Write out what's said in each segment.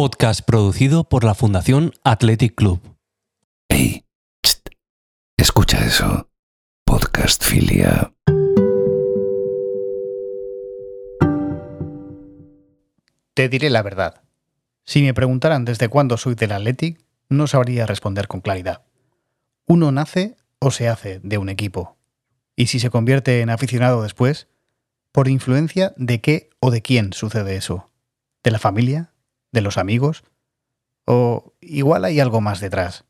Podcast producido por la Fundación Athletic Club. Hey, escucha eso. Podcast Filia. Te diré la verdad. Si me preguntaran desde cuándo soy del Athletic, no sabría responder con claridad. Uno nace o se hace de un equipo. Y si se convierte en aficionado después, ¿por influencia de qué o de quién sucede eso? ¿De la familia? ¿De los amigos? ¿O igual hay algo más detrás?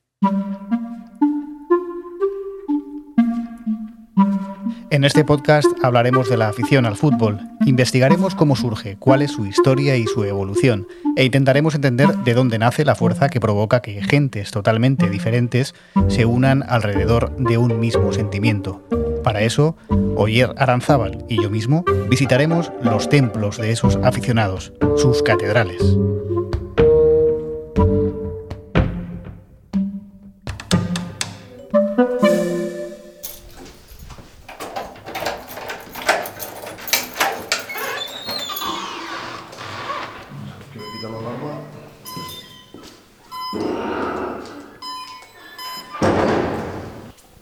En este podcast hablaremos de la afición al fútbol, investigaremos cómo surge, cuál es su historia y su evolución, e intentaremos entender de dónde nace la fuerza que provoca que gentes totalmente diferentes se unan alrededor de un mismo sentimiento. Para eso, Oyer Aranzábal y yo mismo visitaremos los templos de esos aficionados, sus catedrales.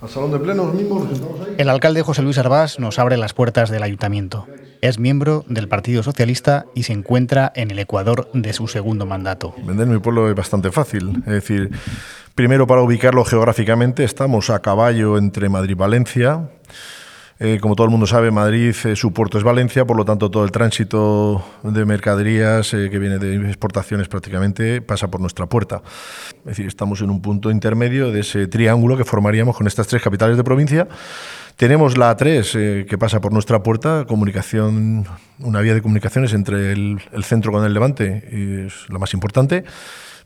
Al salón de plenos mismo, nos sentamos ahí. El alcalde José Luis Arbás nos abre las puertas del ayuntamiento. Es miembro del Partido Socialista y se encuentra en el Ecuador de su segundo mandato. Vender mi pueblo es bastante fácil. Es decir, primero para ubicarlo geográficamente, estamos a caballo entre Madrid y Valencia. Eh, como todo el mundo sabe, Madrid, eh, su puerto es Valencia, por lo tanto todo el tránsito de mercaderías eh, que viene de exportaciones prácticamente pasa por nuestra puerta. Es decir, estamos en un punto intermedio de ese triángulo que formaríamos con estas tres capitales de provincia. Tenemos la A3 eh, que pasa por nuestra puerta, comunicación, una vía de comunicaciones entre el, el centro con el Levante, y es la más importante.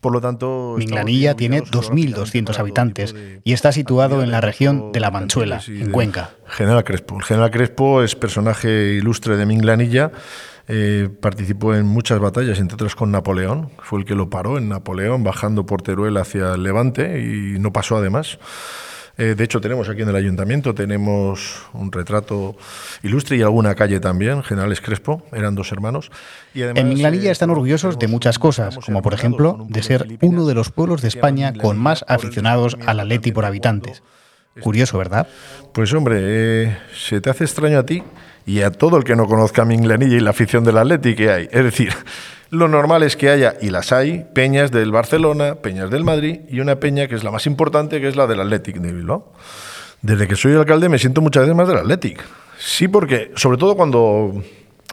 Por lo tanto, Minglanilla tiene ubicados geográficamente 2.200 para todo habitantes y está situado en la región de la Manchuela, en Cuenca. General Crespo. El general Crespo es personaje ilustre de Minglanilla. eh, participó en muchas batallas, entre otras con Napoleón. Fue el que lo paró en Napoleón, bajando por Teruel hacia el Levante y no pasó además. Eh, de hecho, tenemos aquí en el ayuntamiento tenemos un retrato ilustre y alguna calle también, Generales Crespo, eran dos hermanos. Y además, En Minglanilla eh, están orgullosos de muchas cosas, como por ejemplo de ser uno de los pueblos de España con más aficionados al Atleti por habitantes. Curioso, ¿verdad? Pues hombre, eh, se te hace extraño a ti y a todo el que no conozca Minglanilla y la afición del Atleti que hay. Es decir, lo normal es que haya, y las hay, peñas del Barcelona, peñas del Madrid y una peña que es la más importante, que es la del Athletic de Bilbao. Desde que soy alcalde me siento muchas veces más del Athletic. Sí, porque, sobre todo cuando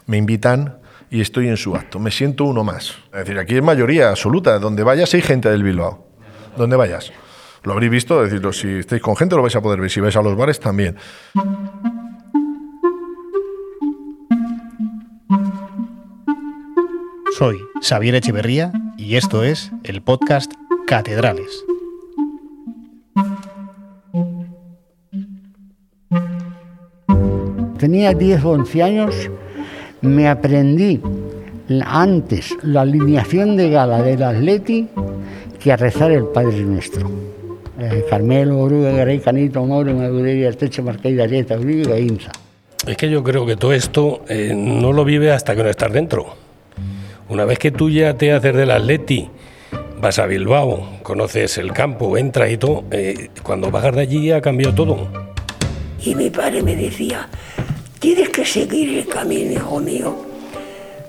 me invitan y estoy en su acto, me siento uno más. Es decir, aquí es mayoría absoluta. Donde vayas hay gente del Bilbao. Donde vayas. Lo habréis visto, es si estáis con gente lo vais a poder ver. Si vais a los bares también. Soy Xavier Echeverría y esto es el podcast Catedrales. Tenía 10 o 11 años, me aprendí antes la alineación de gala del Atleti que a rezar el Padre Nuestro. Eh, Carmelo, Oruga, Garay, Canito, Moro, Madureira, Arteche, Marqueira, Arieta, Uribe y Gainza. Es que yo creo que todo esto eh, no lo vive hasta que no estás dentro. Una vez que tú ya te haces del Atleti, vas a Bilbao, conoces el campo, entras y todo, eh, cuando bajas de allí ha cambiado todo. Y mi padre me decía, tienes que seguir el camino, hijo mío.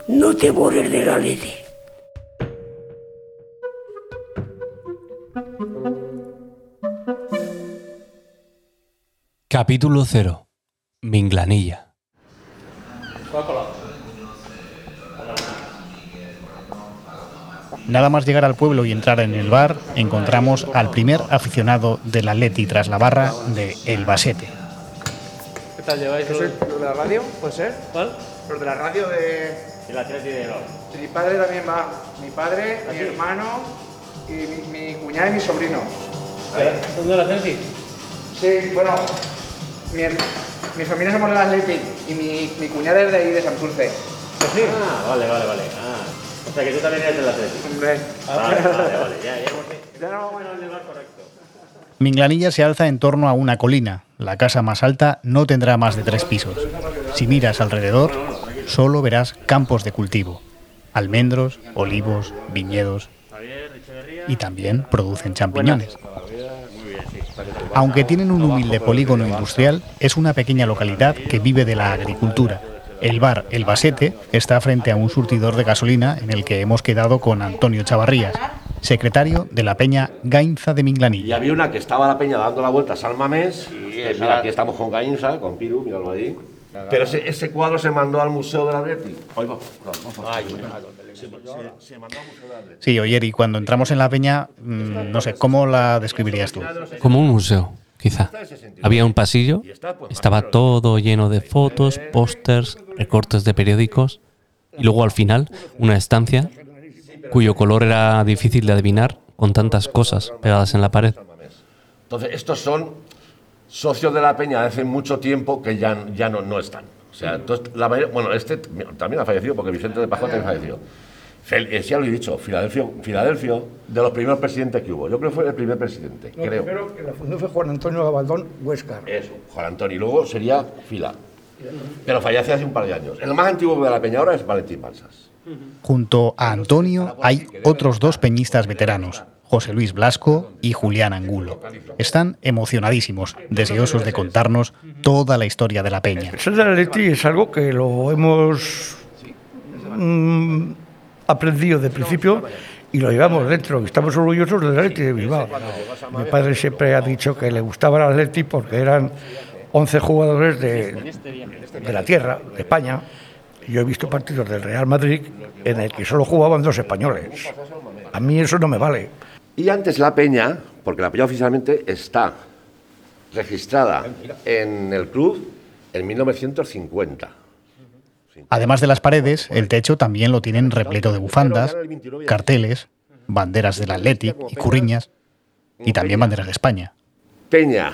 No te borres de la ley. Capítulo 0. Minglanilla. Nada más llegar al pueblo y entrar en el bar, encontramos al primer aficionado del Atleti tras la barra de El Basete. ¿Qué tal lleváis? ¿Eso es lo de la radio? ¿Puede ser? ¿Cuál? Los de la radio de... El Atleti de. Mi padre también va. Mi padre, mi hermano y mi, mi cuñada y mi sobrino. ¿Son del Atleti? Sí, bueno, mi, mi familia somos del Athletic y mi, mi cuñada es de ahí, de Santurce. Ah, vale, vale, vale. O sea que tú también eres del Atleti. Hombre. Vale, vale, vale. Ya, ya hemos Ya no, bueno, en el lugar correcto. Minglanilla se alza en torno a una colina. La casa más alta no tendrá más de tres pisos. Si miras alrededor, solo verás campos de cultivo. almendros, olivos, viñedos y también producen champiñones. Aunque tienen un humilde polígono industrial, es una pequeña localidad que vive de la agricultura. El bar El Basete está frente a un surtidor de gasolina en el que hemos quedado con Antonio Chavarrías, secretario de la peña Gainza de Y Minglanilla. había una que estaba la peña dando la vuelta a Salmamés. que mira, aquí estamos con Gainza, con Piru, míralo ahí. Pero ese, ese cuadro se mandó al Museo Museo del Atleti. Sí, oye, y cuando entramos en la peña, mm, no sé, ¿cómo la describirías tú? Como un museo, quizá. Había un pasillo, estaba todo lleno de fotos, pósters, recortes de periódicos y luego al final una estancia cuyo color era difícil de adivinar con tantas cosas pegadas en la pared. Entonces, estos son socios de la peña de hace mucho tiempo que ya, ya no, no están. O sea, entonces, la mayoría- bueno, este también ha fallecido porque Vicente de Pascual también falleció. Fel- eh, ya lo he dicho, Filadelfia, Filadelfia, de los primeros presidentes que hubo. Yo creo que fue el primer presidente, No, creo. primero que la fundó fue Juan Antonio Gabaldón Huescar. Eso, Juan Antonio. Y luego sería Fila. Pero fallece hace un par de años. El más antiguo de la peña ahora es Valentín Balsas. Junto a Antonio hay otros dos peñistas veteranos, José Luis Blasco y Julián Angulo. Están emocionadísimos, deseosos de contarnos toda la historia de la peña. Ser del Atleti es algo que lo hemos mm, aprendido de principio y lo llevamos dentro. Estamos orgullosos del Atleti de Bilbao. Mi padre siempre ha dicho que le gustaba el Atleti porque eran 11 jugadores de, de la tierra, de España. Yo he visto partidos del Real Madrid en el que solo jugaban dos españoles. A mí eso no me vale. Y antes la peña, porque la peña oficialmente está registrada en el club en 1950. Además de las paredes, el techo también lo tienen repleto de bufandas, carteles, banderas del Athletic y curriñas, y también banderas de España. Peña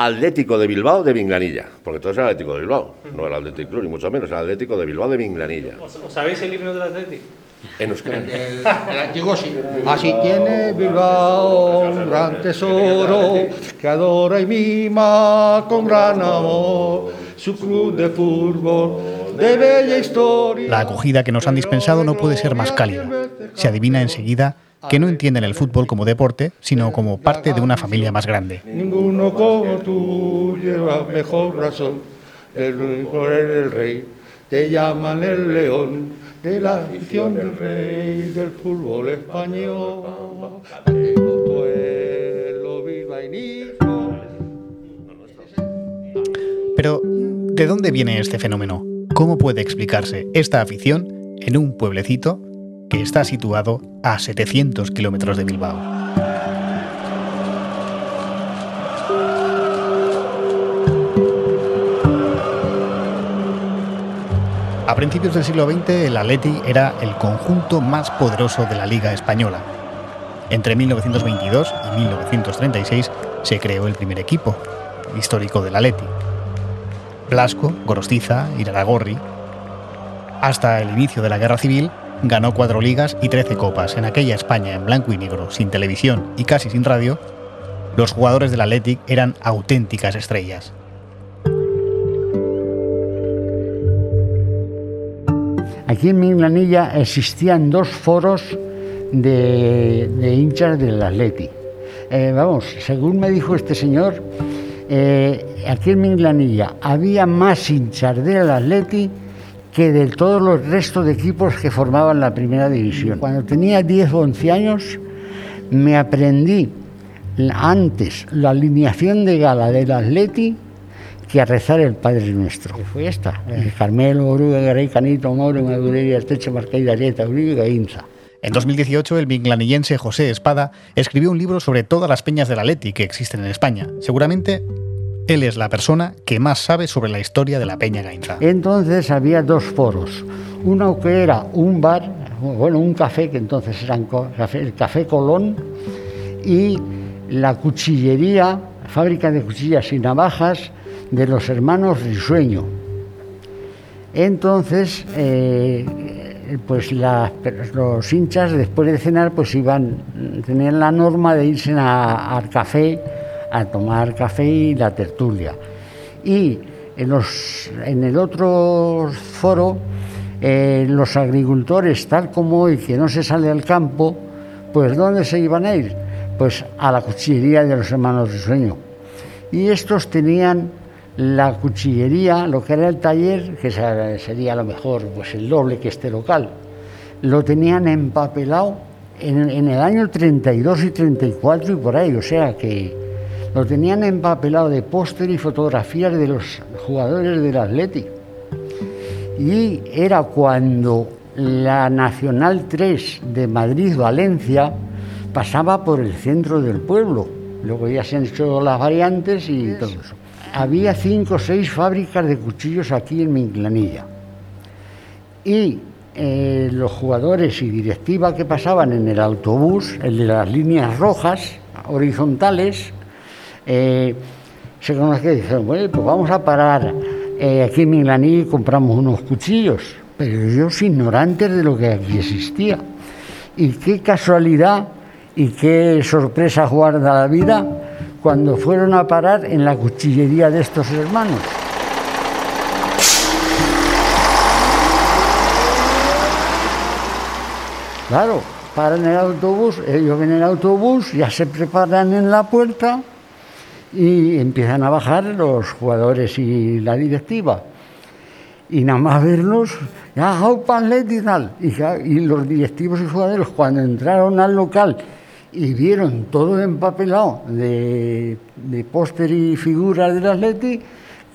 Atlético de Bilbao de Minglanilla, porque todo es el Atlético de Bilbao, no el Atlético Club, ni mucho menos, el Atlético de Bilbao de Minglanilla. ¿Sabéis el himno del Atlético? En euskera. El antiguo sí. Así tiene Bilbao un gran tesoro que adora y mima con gran amor su club de fútbol de bella historia. La acogida que nos han dispensado no puede ser más cálida. Se adivina enseguida que no entienden el fútbol como deporte, sino como parte de una familia más grande. Ninguno como tú lleva mejor razón. El por el rey te llaman el león de la afición del rey del fútbol español. Pero, ¿de dónde viene este fenómeno? ¿Cómo puede explicarse esta afición en un pueblecito que está situado a 700 kilómetros de Bilbao? A principios del siglo XX, el Atleti era el conjunto más poderoso de la Liga Española. Entre 1922 y 1936 se creó el primer equipo, histórico del Atleti. Blasco, Gorostiza, Iraragorri. Hasta el inicio de la Guerra Civil, ganó cuatro ligas y trece copas. En aquella España en blanco y negro, sin televisión y casi sin radio, los jugadores del Athletic eran auténticas estrellas. Aquí en Minglanilla existían dos foros de, hinchas del Atleti. Eh, vamos, según me dijo este señor, eh, aquí en Minglanilla había más hinchas del Atleti que de todos los restos de equipos que formaban la primera división. Cuando tenía 10 o 11 años, me aprendí antes la alineación de gala del Atleti que a rezar el Padre Nuestro. Que fue esta. Eh, Carmelo, Oruga, Garay, Canito, Mauro, Madureira, Esteche, Marqueira, Arieta, Uribe y Gainza. En 2018, el minglanillense José Espada escribió un libro sobre todas las peñas del Atleti que existen en España. Seguramente él es la persona que más sabe sobre la historia de la peña Gainza. Entonces había dos foros. Uno que era un bar, bueno, un café, que entonces era el Café Colón, y la cuchillería, fábrica de cuchillas y navajas de los hermanos Risueño. Entonces, eh, pues los hinchas después de cenar pues iban, tenían la norma de irse al café a tomar café y la tertulia. Y en, los, en el otro foro eh, los agricultores, tal como hoy, que no se sale al campo, pues ¿dónde se iban a ir? Pues a la cuchillería de los hermanos de sueño. Y estos tenían la cuchillería, lo que era el taller, que sería a lo mejor pues el doble que este local, lo tenían empapelado en, en, el año 32 y 34 y por ahí, o sea que lo tenían empapelado de póster y fotografías de los jugadores del Atlético. Y era cuando la Nacional 3 de Madrid-Valencia pasaba por el centro del pueblo. Luego ya se han hecho las variantes y todo eso. Había cinco o seis fábricas de cuchillos aquí en Minclanilla. Y eh, los jugadores y directiva que pasaban en el autobús, el de las líneas rojas, horizontales, eh, se conocía y dijeron, bueno, pues vamos a parar eh, aquí en Minclanilla y compramos unos cuchillos pero ellos ignorantes de lo que aquí existía. Y qué casualidad y qué sorpresa guarda la vida cuando fueron a parar en la cuchillería de estos hermanos. Claro, paran el autobús, ellos ven el autobús, ya se preparan en la puerta y empiezan a bajar los jugadores y la directiva y nada más verlos, ya, Outlet y tal. Y, los directivos y jugadores, cuando entraron al local y vieron todo empapelado de, de póster y figuras del Atleti,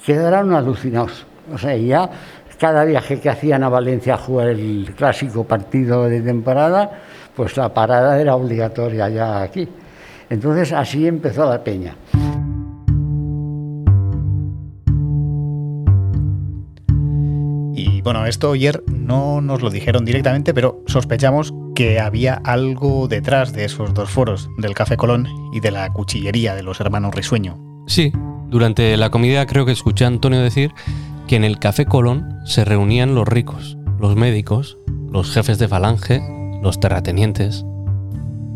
quedaron alucinados. O sea, ya cada viaje que hacían a Valencia a jugar el clásico partido de temporada, pues la parada era obligatoria ya aquí. Entonces así empezó la peña. Bueno, esto ayer no nos lo dijeron directamente, pero sospechamos que había algo detrás de esos dos foros, del Café Colón y de la cuchillería de los hermanos Risueño. Sí, durante la comida creo que escuché a Antonio decir que en el Café Colón se reunían los ricos, los médicos, los jefes de falange, los terratenientes,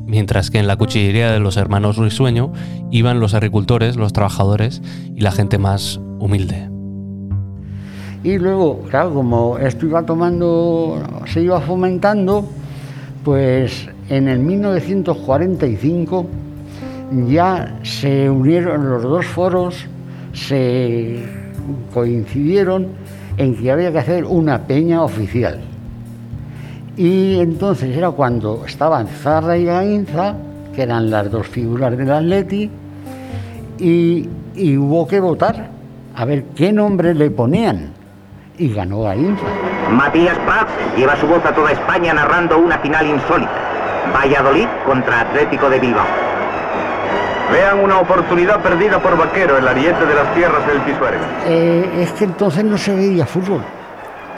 mientras que en la cuchillería de los hermanos Risueño iban los agricultores, los trabajadores y la gente más humilde. Y luego, claro, como esto iba tomando, se iba fomentando, pues en el 1945 ya se unieron los dos foros, se coincidieron en que había que hacer una peña oficial. Y entonces era cuando estaban Zarra y Gainza, que eran las dos figuras del Atleti, y, y hubo que votar a ver qué nombre le ponían y ganó a Infa. Matías Prats lleva su voz a toda España narrando una final insólita. Valladolid contra Atlético de Bilbao. Vean una oportunidad perdida por Vaquero, el ariete de las tierras del Pisuerga. Eh, es que entonces no se veía fútbol.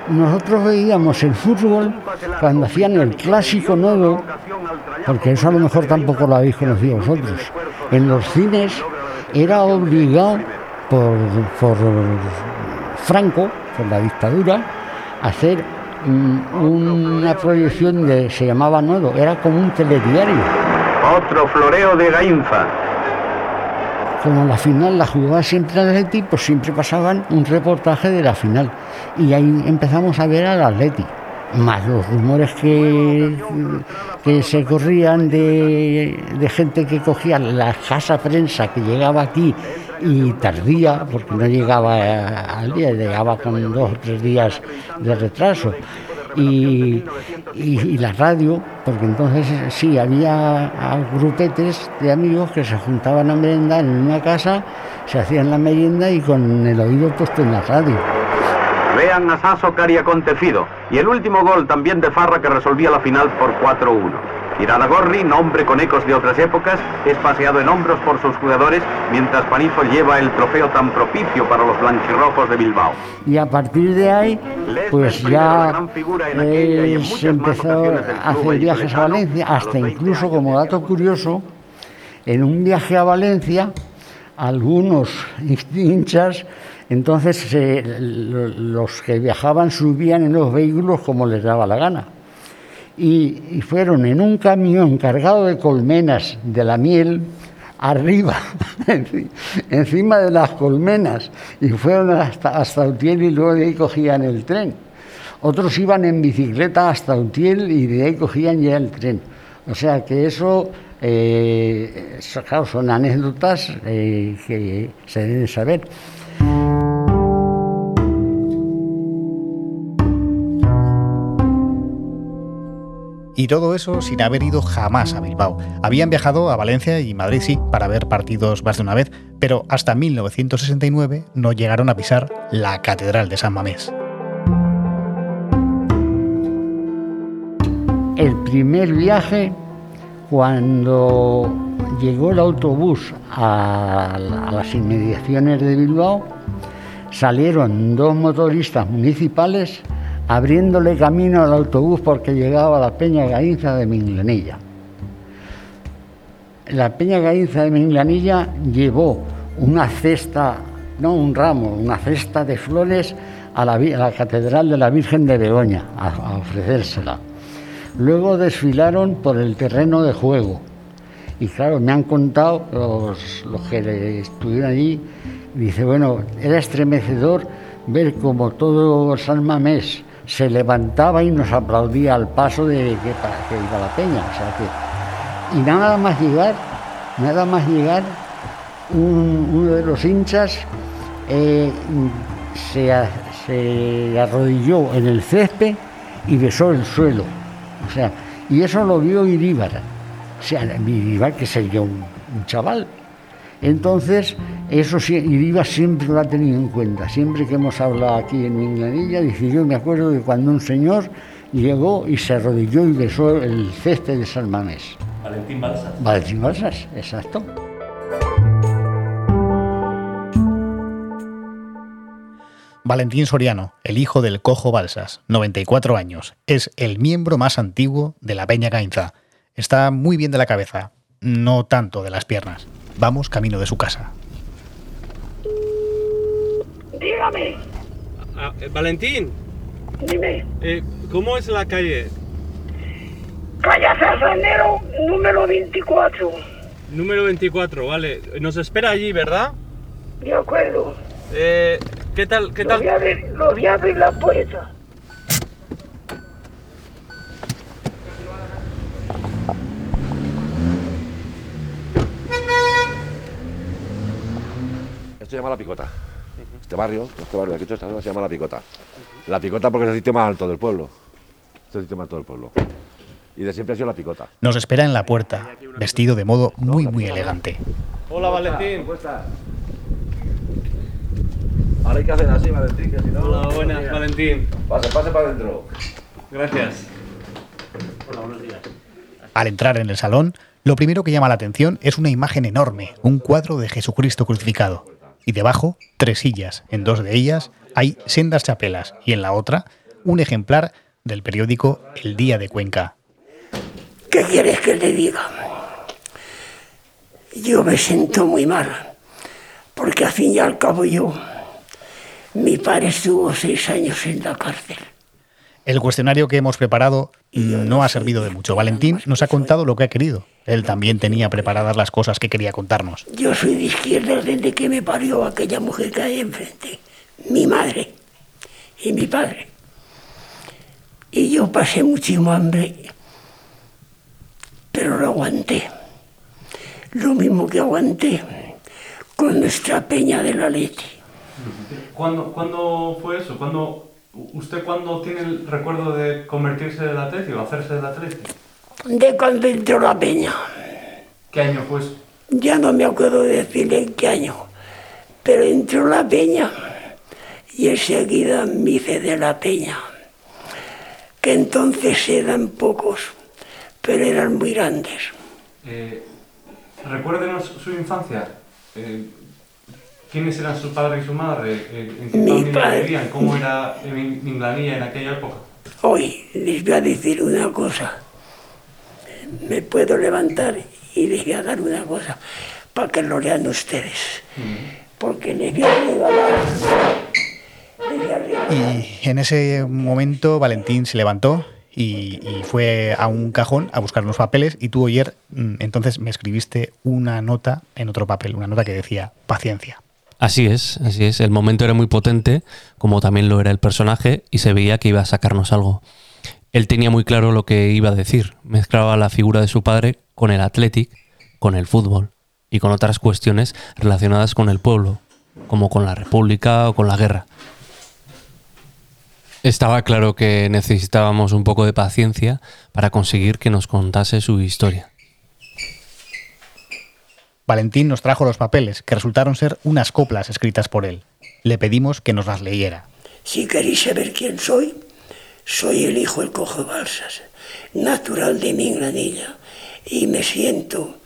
Nosotros veíamos el fútbol cuando hacían el clásico nuevo, porque eso a lo mejor tampoco lo habéis conocido vosotros. En los cines era obligado por, por Franco la dictadura, hacer mm, una proyección de, se llamaba Nodo, era como un telediario. Otro floreo de Gainfa. Como la final la jugaba siempre Atleti, pues siempre pasaban un reportaje de la final. Y ahí empezamos a ver al Atleti. Más los rumores que, que se corrían de, de gente que cogía la casa prensa que llegaba aquí y tardía, porque no llegaba al día, llegaba con dos o tres días de retraso. Y, la radio, porque entonces sí, había grupetes de amigos que se juntaban a merendar en una casa, se hacían la merienda y con el oído puesto en la radio. Vean a Sasso Cari acontecido y el último gol también de Farra que resolvía la final por 4-1. Gorri, nombre con ecos de otras épocas, es paseado en hombros por sus jugadores, mientras Panizo lleva el trofeo tan propicio para los blanquirrojos de Bilbao. Y a partir de ahí, pues ya eh, se empezó a hacer viajes a Valencia, hasta incluso como dato curioso, en un viaje a Valencia, algunos hinchas entonces los que viajaban subían en los vehículos como les daba la gana y, fueron en un camión cargado de colmenas de la miel arriba, encima de las colmenas, y fueron hasta, hasta Utiel y luego de ahí cogían el tren. Otros iban en bicicleta hasta Utiel y de ahí cogían ya el tren. O sea que eso, eh, son anécdotas eh, que se deben saber. Y todo eso sin haber ido jamás a Bilbao. Habían viajado a Valencia y Madrid, sí, para ver partidos más de una vez, pero hasta 1969 no llegaron a pisar la Catedral de San Mamés. El primer viaje, cuando llegó el autobús a, a las inmediaciones de Bilbao, salieron dos motoristas municipales abriéndole camino al autobús porque llegaba a la Peña Gainza de Minglanilla. La Peña Gainza de Minglanilla llevó una cesta, no un ramo, una cesta de flores a la, Catedral de la Virgen de Begoña a, a, ofrecérsela. Luego desfilaron por el terreno de juego. Y claro, me han contado los, los que estuvieron allí, dice, bueno, era estremecedor ver como todo San Mamés se levantaba y nos aplaudía al paso de que, que iba la peña. O sea que, y nada más llegar, nada más llegar, un, uno de los hinchas eh, se, se, arrodilló en el césped y besó el suelo. O sea, y eso lo vio Iríbar. O sea, Iríbar que sería un, un chaval. Entonces, eso sí, Iriba siempre lo ha tenido en cuenta. Siempre que hemos hablado aquí en Minglanilla, dice, yo me acuerdo de cuando un señor llegó y se arrodilló y besó el césped de San Mamés. Valentín Balsas. Valentín Balsas, exacto. Valentín Soriano, el hijo del cojo Balsas, 94 años, es el miembro más antiguo de la Peña Gainza. Está muy bien de la cabeza, no tanto de las piernas. Vamos camino de su casa. Dígame. Ah, eh, Valentín. Dime. Eh, ¿Cómo es la calle? Calle Sazanero, número 24. Número 24, vale. Nos espera allí, ¿verdad? De acuerdo. Eh, ¿Qué tal? ¿Qué Lo tal? voy a abrir, lo voy a abrir la puerta. Esto se llama La Picota. Este barrio, este barrio de aquí, esta zona se llama La Picota. La Picota porque es el sitio más alto del pueblo. Es el sitio más alto del pueblo. Y de siempre ha sido La Picota. Nos espera en la puerta, vestido de modo muy, muy elegante. Hola, Valentín. ¿Cómo estás? Ahora hay que hacer así, Valentín, que si no... Hola, buenas, Valentín. Pase, pase para adentro. Gracias. Hola, buenos días. Al entrar en el salón, lo primero que llama la atención es una imagen enorme, un cuadro de Jesucristo crucificado. Y debajo, tres sillas. En dos de ellas hay sendas chapelas y en la otra, un ejemplar del periódico El Día de Cuenca. ¿Qué quieres que le diga? Yo me siento muy mal, porque al fin y al cabo yo, mi padre estuvo seis años en la cárcel. El cuestionario que hemos preparado no ha servido de mucho. Valentín nos ha contado lo que ha querido. Él también tenía preparadas las cosas que quería contarnos. Yo soy de izquierda desde que me parió aquella mujer que hay enfrente, mi madre y mi padre. Y yo pasé muchísimo hambre, pero lo aguanté. Lo mismo que aguanté con nuestra peña de la leche. ¿Cuándo, ¿Cuándo fue eso? ¿Cuándo, ¿Usted cuándo tiene el recuerdo de convertirse del atleti o hacerse del atleti? De cuando entró la peña. ¿Qué año fue eso? Ya no me acuerdo de decirle en qué año, pero entró la peña y enseguida me hice de la peña, que entonces eran pocos, pero eran muy grandes. Eh, recuérdenos su infancia. Eh, ¿Quiénes eran su padre y su madre? Eh, ¿En qué Mi familia padre. vivían? ¿Cómo era en Minglanilla en aquella época? Hoy les voy a decir una cosa. Me puedo levantar y les voy a dar una cosa para que lo lean ustedes. Porque les voy a regalar. Les voy a regalar. Y en ese momento Valentín se levantó y, y fue a un cajón a buscar unos papeles y tú ayer mm, entonces me escribiste una nota en otro papel, una nota que decía paciencia. Así es, así es. El momento era muy potente, como también lo era el personaje, y se veía que iba a sacarnos algo. Él tenía muy claro lo que iba a decir. Mezclaba la figura de su padre con el Athletic, con el fútbol y con otras cuestiones relacionadas con el pueblo, como con la República o con la guerra. Estaba claro que necesitábamos un poco de paciencia para conseguir que nos contase su historia. Valentín nos trajo los papeles, que resultaron ser unas coplas escritas por él. Le pedimos que nos las leyera. Si queréis saber quién soy, soy el hijo del cojo balsas, natural de mi granilla, y me siento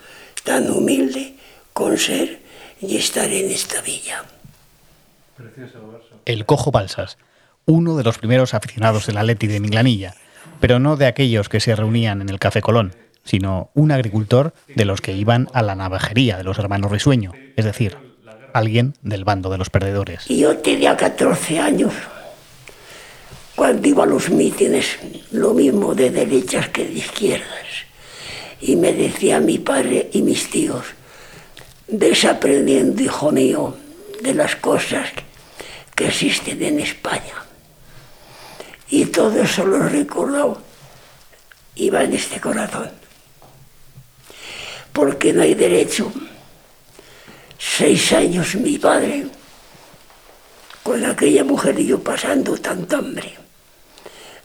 tan humilde con ser y estar en esta villa. El cojo balsas, uno de los primeros aficionados del Atleti de Minglanilla, pero no de aquellos que se reunían en el Café Colón, sino un agricultor de los que iban a la navajería de los hermanos Risueño, es decir, alguien del bando de los perdedores. Y yo tenía 14 años cuando iba a los mítines, lo mismo de derechas que de izquierdas. Y me decía mi padre y mis tíos, desaprendiendo, hijo mío, de las cosas que existen en España. Y todo eso lo he recordado, iba en este corazón. Porque no hay derecho. Seis años mi padre, con aquella mujer y yo pasando tanta hambre,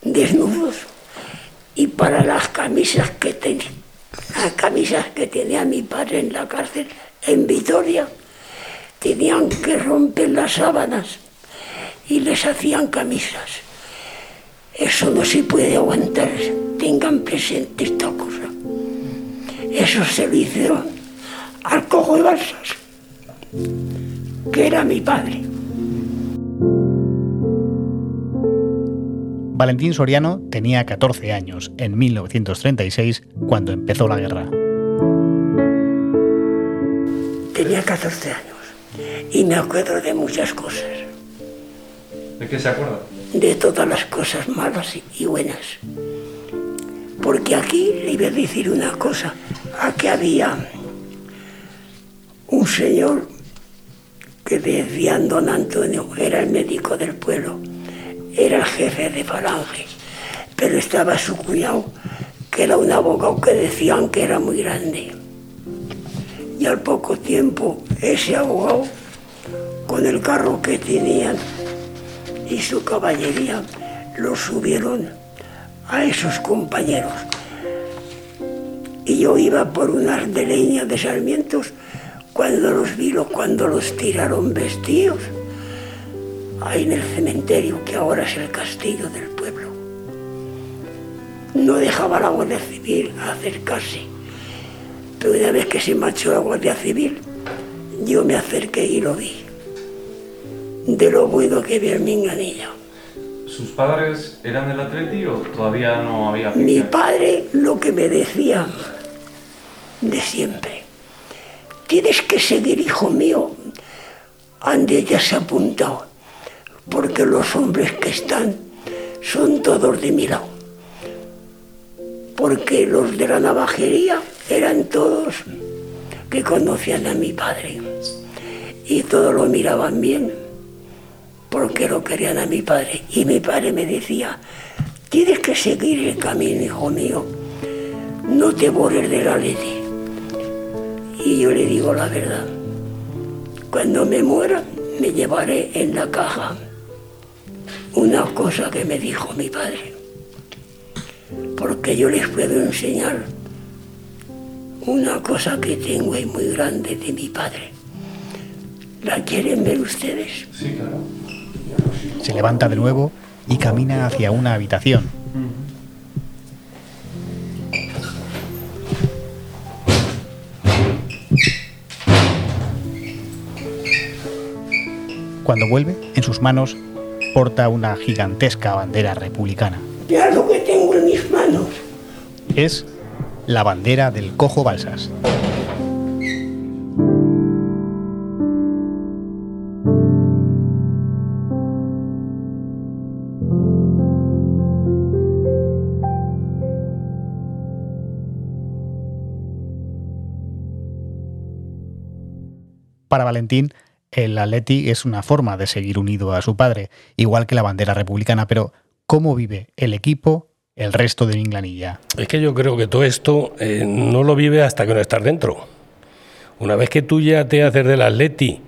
desnudos, y para las camisas que tenía, las camisas que tenía mi padre en la cárcel en Vitoria, tenían que romper las sábanas y les hacían camisas. Eso no se puede aguantar. Tengan presente esta cosa. Eso se lo hicieron al cojo de balsas, que era mi padre. Valentín Soriano tenía 14 años en 1936 cuando empezó la guerra. Tenía 14 años y me acuerdo de muchas cosas. ¿De qué se acuerda? de todas las cosas malas y buenas. Porque aquí le iba a decir una cosa, aquí había un señor que decía don Antonio, era el médico del pueblo, era el jefe de falange, pero estaba su cuñado, que era un abogado que decían que era muy grande. Y al poco tiempo ese abogado, con el carro que tenían, y su caballería los subieron a esos compañeros. Y yo iba por unas de leña de sarmientos cuando los vi, cuando los tiraron vestidos, ahí en el cementerio que ahora es el castillo del pueblo. No dejaba la Guardia Civil acercarse, pero una vez que se marchó la Guardia Civil, yo me acerqué y lo vi de lo bueno que vi en mi enganillo. ¿Sus padres eran del Atleti o todavía no había Mi padre lo que me decía de siempre, tienes que seguir, hijo mío, ande ya se ha apuntado, porque los hombres que están son todos de mi lado. Porque los de la navajería eran todos que conocían a mi padre y todos lo miraban bien porque lo querían a mi padre. Y mi padre me decía, tienes que seguir el camino, hijo mío, no te borres de la ley. Y yo le digo la verdad, cuando me muera me llevaré en la caja una cosa que me dijo mi padre, porque yo les puedo enseñar una cosa que tengo ahí muy grande de mi padre. ¿La quieren ver ustedes? Sí, claro. Se levanta de nuevo y camina hacia una habitación. Cuando vuelve, en sus manos porta una gigantesca bandera republicana. Lo que tengo en mis manos. Es la bandera del Cojo Balsas. Para Valentín, El Atleti es una forma de seguir unido a su padre, igual que la bandera republicana, pero ¿cómo vive el equipo el resto de Minglanilla? Es que yo creo que todo esto eh, no lo vive hasta que no estás dentro. Una vez que tú ya te haces del Atleti,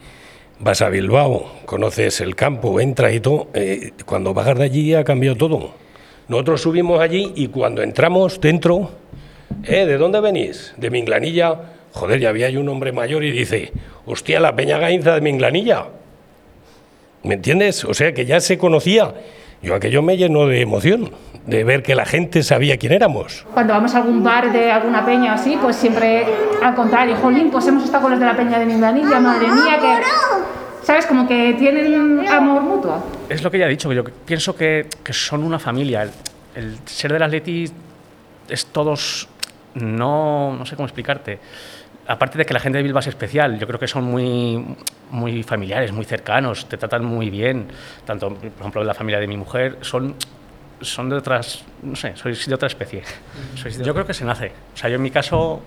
vas a Bilbao, conoces el campo, entras y todo, eh, cuando bajas de allí ha cambiado todo. Nosotros subimos allí y cuando entramos dentro, ¿eh? ¿De dónde venís? De Minglanilla. Joder, ya había ahí un hombre mayor y dice, hostia, la Peña Gainza de Minglanilla. ¿Me entiendes? O sea que ya se conocía. Yo aquello me llenó de emoción, de ver que la gente sabía quién éramos. Cuando vamos a algún bar de alguna peña o así, pues siempre al contrario, jolín, pues hemos estado con los de la peña de Minglanilla, madre mía, que... ¿Sabes? Como que tienen amor mutuo. Es lo que ya he dicho, yo pienso que, que son una familia. El, el ser del Atleti es todos no, no sé cómo explicarte. Aparte de que la gente de Bilbao es especial, yo creo que son muy, muy familiares, muy cercanos, te tratan muy bien. Tanto, por ejemplo, la familia de mi mujer son, son de otras, no sé, sois de otra especie. Sois de yo creo que se nace. O sea, yo en mi caso,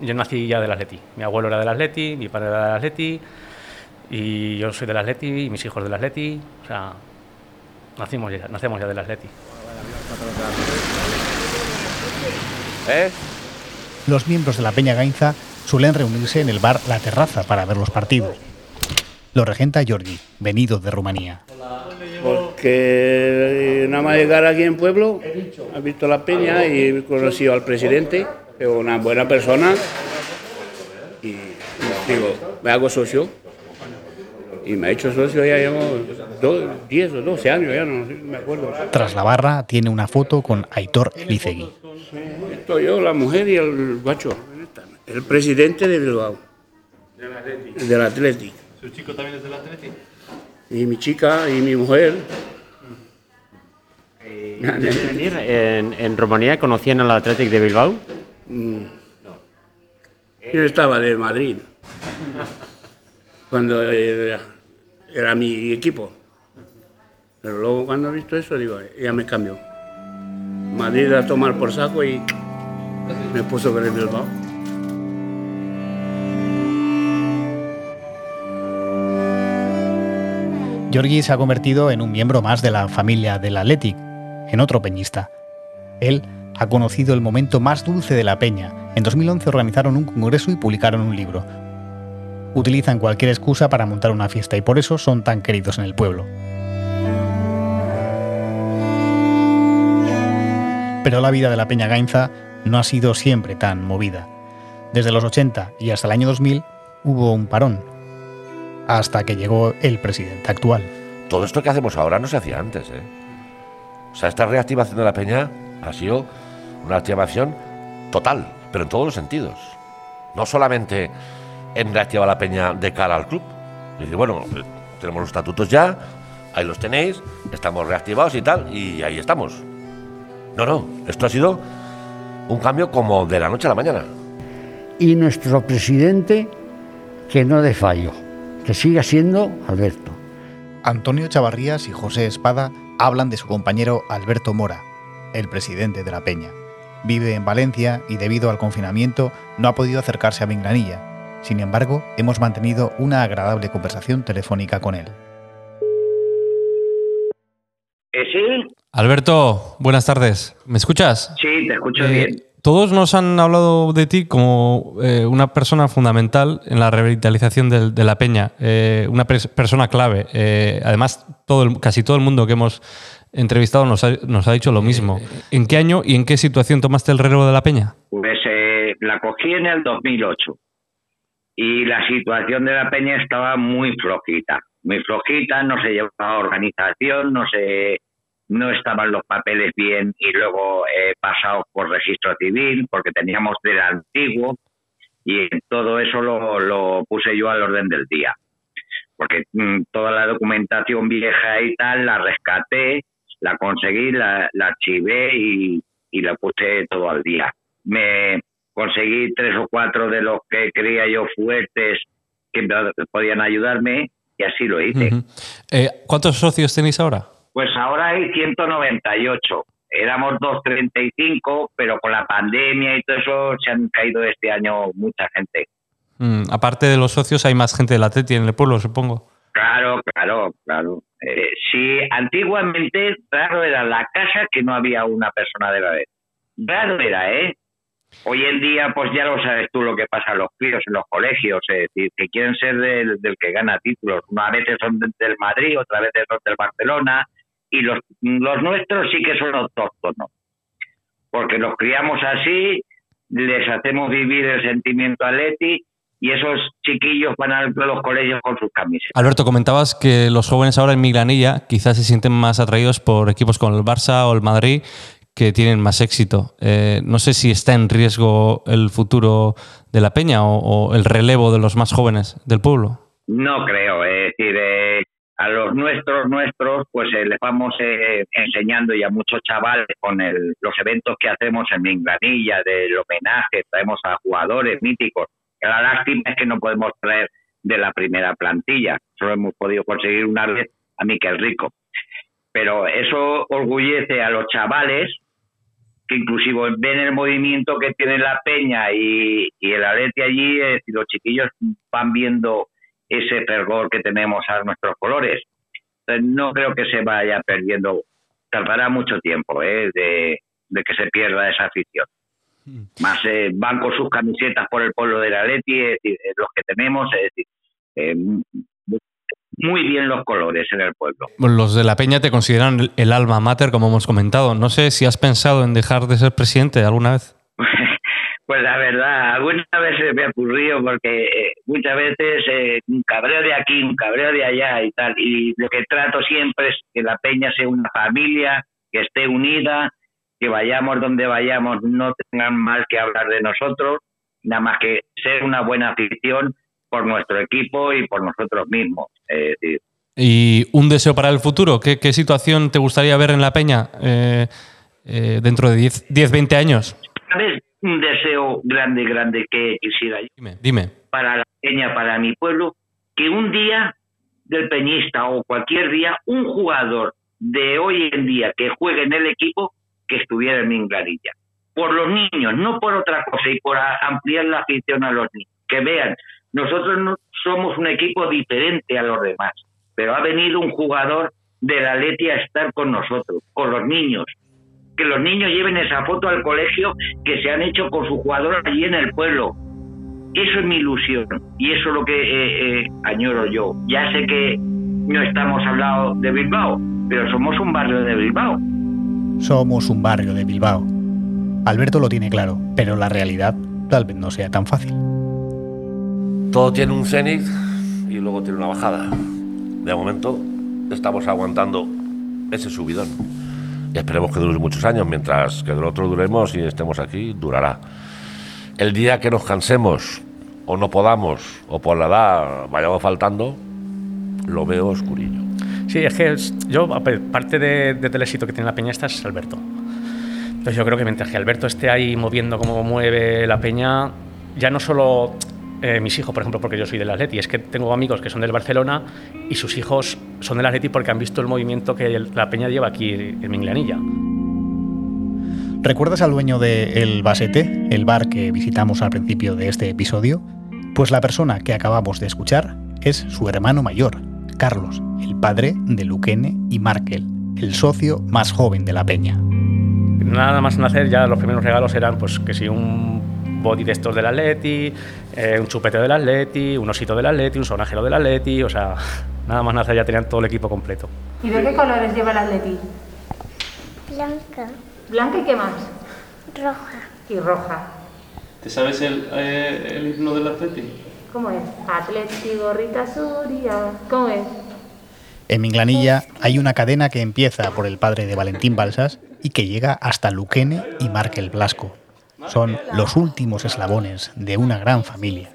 yo nací ya del Atleti. Mi abuelo era del Atleti, mi padre era del Atleti, y yo soy del Atleti, y mis hijos del Atleti. O sea, nacimos ya, nacemos ya del Atleti. ¿Eh? Los miembros de la Peña Gainza suelen reunirse en el bar La Terraza para ver los partidos. Lo regenta Giorgi, venido de Rumanía. Porque nada más llegar aquí en Pueblo, he visto la Peña y he conocido al presidente, que es una buena persona, y digo, me hago socio. Y me ha hecho socio ya llevo 10 o 12 años, ya no me acuerdo. Tras la barra tiene una foto con Aitor Elizegui. Estoy yo, la mujer y el guacho. El presidente de Bilbao. Del Atlético. ¿Su chico también es del Atlético? Y mi chica y mi mujer. ¿En, en Rumanía conocían al Atlético de Bilbao? Mm. Yo estaba de Madrid. Cuando era, era mi equipo. Pero luego cuando he visto eso, digo, ya me cambió. Madrid a tomar por saco y me puso con el Bilbao. Giorgi se ha convertido en un miembro más de la familia del Athletic, en otro peñista. Él ha conocido el momento más dulce de la peña. En 2011 organizaron un congreso y publicaron un libro. Utilizan cualquier excusa para montar una fiesta y por eso son tan queridos en el pueblo. Pero la vida de la Peña Gainza no ha sido siempre tan movida. Desde los 80 y hasta el año 2000 hubo un parón, hasta que llegó el presidente actual. Todo esto que hacemos ahora no se hacía antes, ¿eh? O sea, esta reactivación de la peña ha sido una activación total, pero en todos los sentidos. No solamente en reactivar la peña de cara al club. Decir, bueno, eh, tenemos los estatutos ya, ahí los tenéis, estamos reactivados y tal, y ahí estamos. No, no, esto ha sido un cambio como de la noche a la mañana. Y nuestro presidente, que no de fallo, que siga siendo Alberto. Antonio Chavarrías y José Espada hablan de su compañero Alberto Mora, el presidente de la Peña. Vive en Valencia y debido al confinamiento no ha podido acercarse a Mingranilla. Sin embargo, hemos mantenido una agradable conversación telefónica con él. ¿Eh, ¿Sí? Alberto, buenas tardes. ¿Me escuchas? Sí, te escucho Eh, bien. Todos nos han hablado de ti como eh, una persona fundamental en la revitalización del- de, la peña, eh, una pers- persona clave. Eh, además, todo el- casi todo el mundo que hemos entrevistado nos ha, nos ha dicho lo mismo. ¿En qué año y en qué situación tomaste el relevo de la peña? Pues eh, la cogí en el 2008 y la situación de la peña estaba muy flojita, muy flojita, no se llevaba organización, no se no estaban los papeles bien y luego eh, pasados por registro civil porque teníamos del antiguo y todo eso lo, lo puse yo al orden del día porque mm, toda la documentación vieja y tal la rescaté, la conseguí, la, la archivé y, y la puse todo al día. Me conseguí tres o cuatro de los que creía yo fuertes que podían ayudarme y así lo hice. Eh, ¿Cuántos socios tenéis ahora? Pues ahora hay 198. Éramos 235, pero con la pandemia y todo eso se han caído este año mucha gente. Mm, aparte de los socios, hay más gente de la Atleti en el pueblo, supongo. Claro, claro, claro. Eh, sí, antiguamente raro era la casa que no había una persona de la Atleti. Raro era, ¿eh? Hoy en día, pues ya lo sabes tú lo que pasa a los críos en los colegios, es decir, que quieren ser del, del que gana títulos. Una veces son del Madrid, otra veces son del Barcelona, y los, los nuestros sí que son autóctonos, porque los criamos así, les hacemos vivir el sentimiento atleti y esos chiquillos van a los colegios con sus camisetas. Alberto, comentabas que los jóvenes ahora en Migranilla quizás se sienten más atraídos por equipos como el Barça o el Madrid que tienen más éxito. Eh, no sé si está en riesgo el futuro de la Peña o, o, el relevo de los más jóvenes del pueblo. No creo, es decir, eh, a los nuestros, nuestros, pues eh, les vamos eh, enseñando y a muchos chavales con el, los eventos que hacemos en Mingranilla, del homenaje, traemos a jugadores míticos. La lástima es que no podemos traer de la primera plantilla, solo hemos podido conseguir una vez a Miquel Rico. Pero eso orgullece a los chavales que inclusive ven el movimiento que tiene la peña y, y el arete allí, es decir, los chiquillos van viendo ese fervor que tenemos a nuestros colores. No creo que se vaya perdiendo, tardará mucho tiempo ¿eh? de, de, que se pierda esa afición. Más eh, van con sus camisetas por el pueblo de la Leti, es decir, los que tenemos, es decir, eh, muy bien los colores en el pueblo. Los de la Peña te consideran el alma mater, como hemos comentado. No sé si has pensado en dejar de ser presidente alguna vez. Pues la verdad, algunas veces me ha ocurrido porque eh, muchas veces eh, un cabreo de aquí, un cabreo de allá y tal. Y lo que trato siempre es que la peña sea una familia, que esté unida, que vayamos donde vayamos, no tengan mal que hablar de nosotros, nada más que ser una buena afición por nuestro equipo y por nosotros mismos. ¿Y un deseo para el futuro? ¿Qué, qué situación te gustaría ver en la peña eh, eh, dentro de 10, 10, 20 años? ¿Sabes? Un deseo grande, grande que quisiera yo. Dime, dime. Para la peña, para mi pueblo, que un día del peñista o cualquier día, un jugador de hoy en día que juegue en el equipo, que estuviera en Minglanilla. Por los niños, no por otra cosa, y por ampliar la afición a los niños. Que vean, nosotros no somos un equipo diferente a los demás, pero ha venido un jugador de la Leti a estar con nosotros, con los niños, que los niños lleven esa foto al colegio que se han hecho con su jugador allí en el pueblo. Eso es mi ilusión y eso es lo que eh, eh, añoro yo. Ya sé que no estamos hablando de Bilbao, pero somos un barrio de Bilbao. Somos un barrio de Bilbao. Alberto lo tiene claro, pero la realidad tal vez no sea tan fácil. Todo tiene un cenit y luego tiene una bajada. De momento estamos aguantando ese subidón. Y esperemos que dure muchos años, mientras que nosotros duremos y estemos aquí, durará. El día que nos cansemos o no podamos, o por la edad vayamos faltando, lo veo oscurillo. Sí, es que yo, parte de, de, del éxito que tiene la Peña esta es Alberto. Entonces yo creo que mientras que Alberto esté ahí moviendo cómo mueve la Peña, ya no solo eh, mis hijos, por ejemplo, porque yo soy del Atleti, es que tengo amigos que son del Barcelona y sus hijos son del Atleti porque han visto el movimiento que la Peña lleva aquí en Minglanilla. ¿Recuerdas al dueño de El Basete, el bar que visitamos al principio de este episodio? Pues la persona que acabamos de escuchar es su hermano mayor, Carlos, el padre de Luquene y Markel, el socio más joven de la Peña. Nada más nacer ya los primeros regalos eran pues que si un body de estos del Atleti, eh, un chupete del Atleti, un osito del Atleti, un sonajero del Atleti, o sea, nada más nacer ya tenían todo el equipo completo. ¿Y de qué colores lleva el Atleti? Blanca. ¿Blanca y qué más? Roja. Y roja. ¿Te sabes el, eh, el himno del Atleti? ¿Cómo es? Atleti, gorrita, suria. ¿Cómo es? En Minglanilla hay una cadena que empieza por el padre de Valentín Balsas y que llega hasta Luquene y Markel Blasco. Son los últimos eslabones de una gran familia.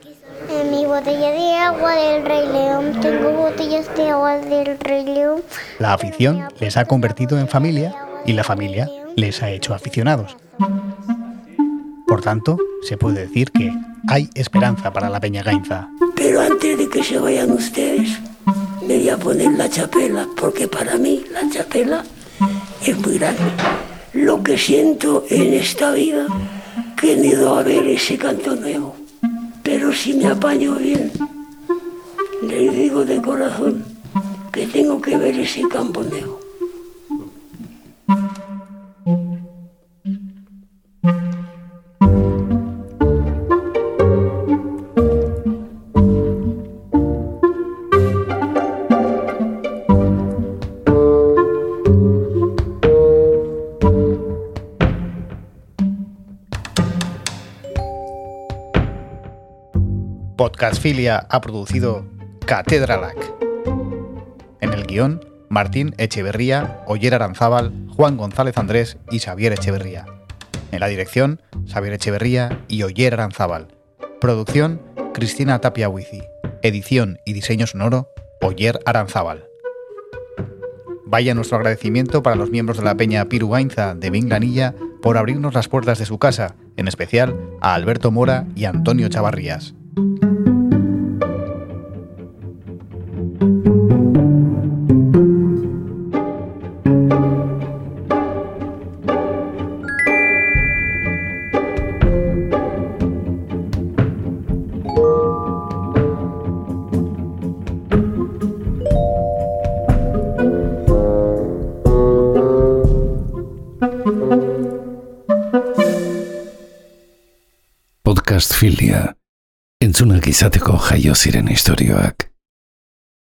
En mi botella de agua del Rey León tengo botellas de agua del Rey León. La afición les ha convertido en familia y la familia les ha hecho aficionados. Por tanto, se puede decir que hay esperanza para la Peña Gainza. Pero antes de que se vayan ustedes, me voy a poner la chapela, porque para mí la chapela es muy grande. Lo que siento en esta vida que ni a ver ese cantoneo, pero si me apaño bien, le digo de corazón que tengo que ver ese camponeo. Podcastfilia ha producido Catedralac. En el guion, Martín Echeverría, Oyer Aranzábal, Juan González Andrés y Xavier Echeverría. En la dirección, Xavier Echeverría y Oyer Aranzábal. Producción, Cristina Tapia Huizi. Edición y diseño sonoro, Oyer Aranzábal. Vaya nuestro agradecimiento para los miembros de la Peña Pirugainza de Vinglanilla por abrirnos las puertas de su casa, en especial a Alberto Mora y Antonio Chavarrías. Podcast Filia. Entzunak izateko jaio ziren istorioak.